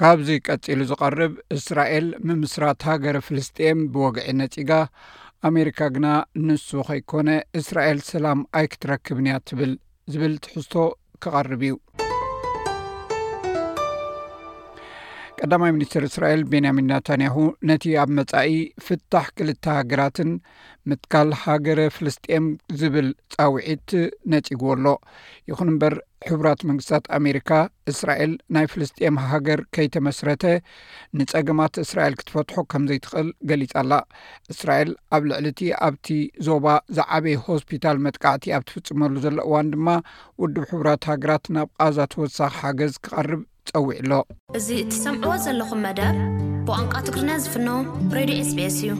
ካብዚ ቀጺሉ ዝቐርብ እስራኤል ምምስራት ሃገረ ፍልስጥኤም ብወግዒ ነጺጋ ኣሜሪካ ግና ንሱ ከይኮነ እስራኤል ሰላም ኣይክትረክብን እያ ትብል ዝብል ትሕዝቶ ክቐርብ እዩ ቀዳማይ ሚኒስትር እስራኤል ቤንያሚን ናታንያሁ ነቲ ኣብ መጻኢ ፍታሕ ክልተ ሃገራትን ምትካል ሃገረ ፍልስጥኤም ዝብል ጻውዒት ነጺግዎ ኣሎ ይኹን እምበር ሕቡራት መንግስታት ኣሜሪካ እስራኤል ናይ ፍልስጥኤም ሃገር ከይተመስረተ ንጸገማት እስራኤል ክትፈትሖ ከም ዘይትኽእል ገሊጻ ኣላ እስራኤል ኣብ ልዕሊ እቲ ኣብቲ ዞባ ዝዓበየ ሆስፒታል መጥቃዕቲ ኣብ ትፍጽመሉ ዘሎ እዋን ድማ ውድብ ሕቡራት ሃገራት ናብ ቓዛ ተወሳኺ ሓገዝ ክቐርብ ጸዊዑ ኣሎ። እዚ እትሰምዕዎ ዘለኹም መደብ ብቋንቋ ትግርኛ ዝፍኖ ሬድዮ ኤስቤስ እዩ።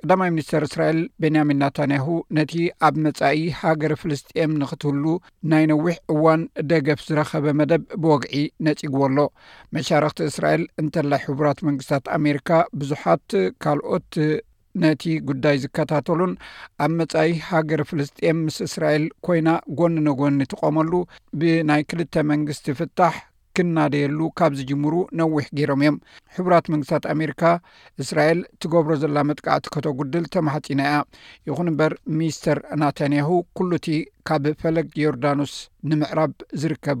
ቀዳማይ ሚኒስተር እስራኤል ቤንያሚን ናታንያሁ ነቲ ኣብ መጻኢ ሃገር ፍልስጥኤም ንኽትህሉ ናይ ነዊሕ እዋን ደገፍ ዝረኸበ መደብ ብወግዒ ነጺግዎ ኣሎ መሻርክቲ እስራኤል እንተላይ ሕቡራት መንግስታት ኣሜሪካ ብዙሓት ካልኦት ነቲ ጉዳይ ዝከታተሉን ኣብ መጻኢ ሃገር ፍልስጥኤም ምስ እስራኤል ኮይና ጎኒ ነጎኒ ትቆመሉ ብናይ ክልተ መንግስቲ ፍታሕ ክናደየሉ ካብ ዝጅምሩ ነዊሕ ገይሮም እዮም ሕቡራት መንግስታት ኣሜሪካ እስራኤል ትገብሮ ዘላ መጥቃዕቲ ከተጉድል ተማሓፂና እያ ይኹን እምበር ሚስተር ናታንያሁ ኩሉ እቲ ካብ ፈለግ ዮርዳኖስ ንምዕራብ ዝርከብ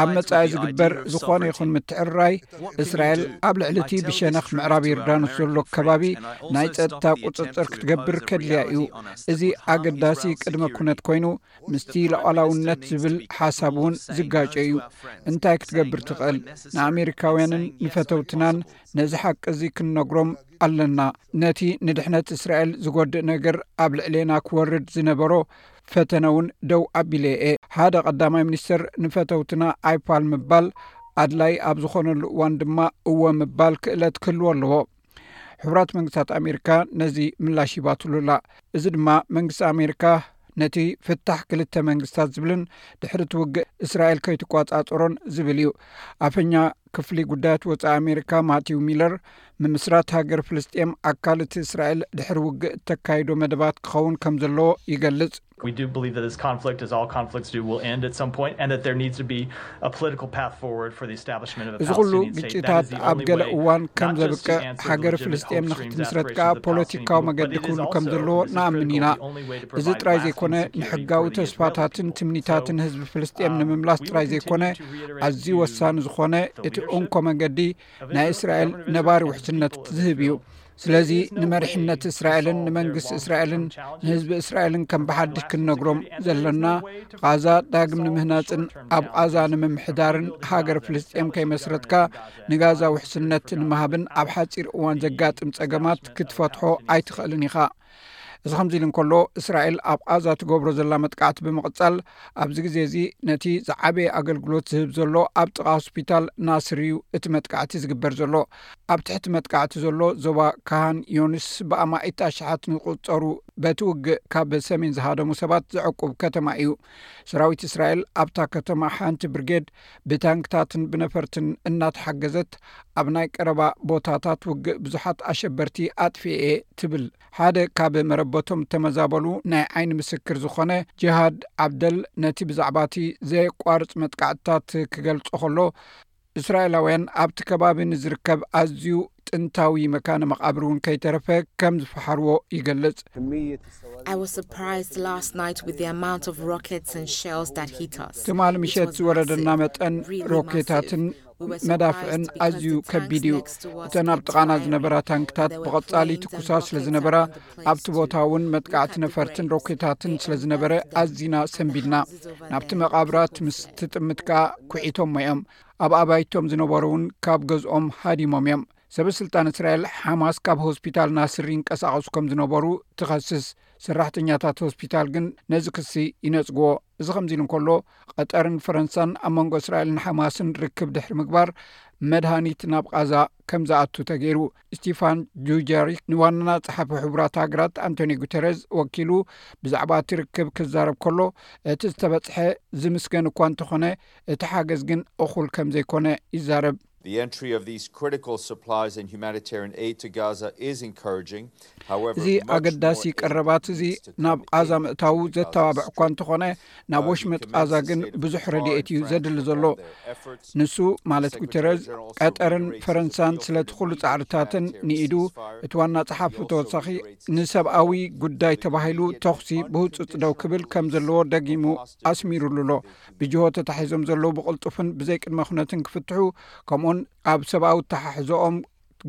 ኣብ መጻኢ ዝግበር ዝኾነ ይኹን ምትዕርራይ እስራኤል ኣብ ልዕሊ እቲ ብሸነኽ ምዕራብ ዮርዳኖስ ዘሎ ከባቢ ናይ ጸጥታ ቁጽጽር ክትገብር ከድልያ እዩ። እዚ ኣገዳሲ ቅድመ ኩነት ኮይኑ ምስቲ ሉዓላውነት ዝብል ሓሳብ እውን ዝጋጮ እዩ። እንታይ ክትገብር ትኽእል? ንኣመሪካውያንን ንፈተውትናን ነዚ ሓቂ እዚ ክንነግሮም ኣለና። ነቲ ንድሕነት እስራኤል ዝጎድእ ነገር ኣብ ልዕሌና ክወርድ ዝነበሮ፣ ፈተነ ውን ደው ኣቢለ'የ። ሓደ ቀዳማይ ሚኒስተር ንፈተውትና ኣይፋል ምባል ኣድላይ ኣብ ዝኾነሉ እዋን ድማ እወ ምባል ክእለት ክህልዎ ኣለዎ። ሕቡራት መንግስታት ኣሜሪካ ነዚ ምላሽ ሂባትሉ ኣላ። እዚ ድማ መንግስቲ ኣሜሪካ ነቲ ፍታሕ ክልተ መንግስታት ዝብልን ድሕሪ እቲ ውግእ እስራኤል ከይትቆጻጸሮን ዝብል እዩ። ኣፈኛ ክፍሊ ጉዳያት ወፃኢ ኣሜሪካ ማቲው ሚለር ምምስራት ሃገር ፍልስጥኤም ኣካል እቲ እስራኤል ድሕሪ ውግእ እተካይዶ መደባት ክኸውን ከም ዘለዎ ይገልጽ። እዚ ኩሉ ግጭታት ኣብ ገለ እዋን ከም ዘብቅዕ ሃገር ፍልስጥኤም ንክትምስረት ከኣ ፖለቲካዊ መገዲ ክህሉ ከም ዘለዎ ንኣምን ኢና። እዚ ጥራይ ዘይኮነ ንሕጋዊ ተስፋታትን ትምኒታትን ህዝቢ ፍልስጥኤም ንምምላስ ጥራይ ዘይኮነ ኣዝዩ ወሳኒ ዝኾነ እቲ እንኮ መንገዲ ናይ እስራኤል ነባሪ ውሕስነት ዝህብ እዩ ስለዚ ንመሪሕነት እስራኤልን ንመንግስቲ እስራኤልን ንህዝቢ እስራኤልን ከም ብሓድሽ ክንነግሮም ዘለና ቓዛ ዳግም ንምህናፅን ኣብ ቓዛ ንምምሕዳርን ሃገር ፍልስጥኤም ከይመስረትካ ንጋዛ ውሕስነት ንምሃብን ኣብ ሓፂር እዋን ዘጋጥም ፀገማት ክትፈትሖ ኣይትኽእልን ኢኻ እዚ ከምዚ ኢሉ እንከሎ እስራኤል ኣብ ቓዛ ትገብሮ ዘላ መጥቃዕቲ ብምቕጻል ኣብዚ ግዜ እዚ ነቲ ዝዓበየ ኣገልግሎት ዝህብ ዘሎ ኣብ ጥቓ ሆስፒታል ናስር እዩ እቲ መጥቃዕቲ ዝግበር ዘሎ ኣብ ትሕቲ መጥቃዕቲ ዘሎ ዞባ ካሃን ዮንስ ብኣማኢት ኣሽሓት ንቁፀሩ በቲ ውግእ ካብ ሰሜን ዝሃደሙ ሰባት ዘዕቁብ ከተማ እዩ ሰራዊት እስራኤል ኣብታ ከተማ ሓንቲ ብርጌድ ብታንክታትን ብነፈርትን እናተሓገዘት ኣብ ናይ ቀረባ ቦታታት ውግእ ብዙሓት ኣሸበርቲ ኣጥፊኤ'የ ትብል። ሓደ ካብ መረበቶም እተመዛበሉ ናይ ዓይኒ ምስክር ዝዀነ ጂሃድ ዓብደል ነቲ ብዛዕባ'ቲ ዘየቋርጽ መጥቃዕትታት ክገልጾ ከሎ፣ እስራኤላውያን ኣብቲ ከባቢ ንዝርከብ ኣዝዩ ጥንታዊ መካነ መቓብር እውን ከይተረፈ ከም ዝፈሓርዎ ይገልጽ። ትማሊ ምሸት ዝወረደና መጠን ሮኬታትን መዳፍዕን ኣዝዩ ከቢድ እዩ። እተን ኣብ ጥቓና ዝነበራ ታንክታት ብቐጻሊ ትኩሳ ስለ ዝነበራ ኣብቲ ቦታ እውን መጥቃዕቲ ነፈርትን ሮኬታትን ስለ ዝነበረ ኣዚና ሰንቢድና። ናብቲ መቓብራት ምስ ትጥምት ከኣ ኩዒቶሞ እዮም። ኣብ ኣባይቶም ዝነበሩ እውን ካብ ገዝኦም ሃዲሞም እዮም። ሰበ ስልጣን እስራኤል ሓማስ ካብ ሆስፒታል ናስር ይንቀሳቐሱ ከም ዝነበሩ ትኸስስ፣ ሰራሕተኛታት ሆስፒታል ግን ነዚ ክሲ ይነጽግዎ። እዚ ከምዚ ኢሉ እንከሎ፣ ቐጠርን ፈረንሳን ኣብ መንጎ እስራኤልን ሓማስን ርክብ ድሕሪ ምግባር መድሃኒት ናብ ቓዛ ከም ዝኣቱ ተገይሩ። ስቲፋን ጁጃሪክ ንዋና ጸሓፊ ሕቡራት ሃገራት ኣንቶኒ ጉተረዝ ወኪሉ ብዛዕባ እቲ ርክብ ክዛረብ ከሎ እቲ ዝተበጽሐ ዝምስገን እኳ እንተኾነ፣ እቲ ሓገዝ ግን እኹል ከም ዘይኮነ ይዛረብ። እዚ ኣገዳሲ ቀረባት እዚ ናብ ቓዛ ምእታዉ ዘተባብዕ እኳ እንተኾነ ናብ ወሽመጥ ቓዛ ግን ብዙሕ ረድኤት እዩ ዘድሊ ዘሎ። ንሱ ማለት ጉተረዝ ቀጠርን ፈረንሳን ስለቲ ኩሉ ጻዕርታትን ንኢዱ እቲ ዋና ጸሓፊ ብተወሳኺ ንሰብኣዊ ጉዳይ ተባሂሉ ተኹሲ ብህጹጽ ደው ክብል ከም ዘለዎ ደጊሙ ኣስሚሩሉ ኣሎ። ብጅሆ ተታሒዞም ዘለዉ ብቕልጡፍን ብዘይ ቅድመ ኩነትን ክፍትሑ ከምኡውን ኣብ ሰብኣዊ ተሓሕዘኦም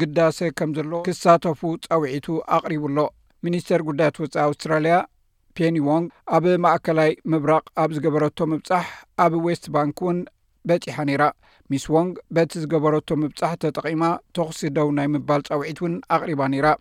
ግዳሰ ከም ዘሎ ክሳተፉ ጻውዒቱ ኣቕሪቡ ኣሎ ሚኒስተር ጉዳያት ወፃኢ ኣውስትራልያ ፔኒ ዎንግ ኣብ ማእከላይ ምብራቕ ኣብ ዝገበረቶ ምብጻሕ ኣብ ዌስት ባንክ እውን በጺሓ ነይራ ሚስ ዎንግ በቲ ዝገበረቶ ምብጻሕ ተጠቒማ ተኽሲ ደው ናይ ምባል ጻውዒት እውን ኣቕሪባ ነይራ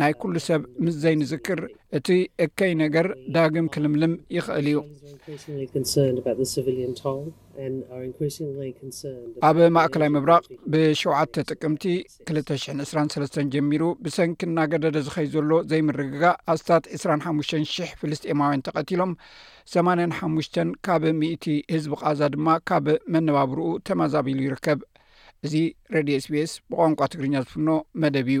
ናይ ኩሉ ሰብ ምስ ዘይንዝክር እቲ እከይ ነገር ዳግም ክልምልም ይኽእል እዩ። ኣብ ማእከላይ ምብራቕ ብ7 ጥቅምቲ 223 ጀሚሩ ብሰንኪ እናገደደ ዝኸይ ዘሎ ዘይምርግጋእ ኣስታት 25,0000 ፍልስጤማውያን ተቐቲሎም 85 ካብ 100 ህዝቢ ቓዛ ድማ ካብ መነባብርኡ ተማዛቢሉ ይርከብ። እዚ ሬድዮ ስቤስ ብቋንቋ ትግርኛ ዝፍኖ መደብ እዩ።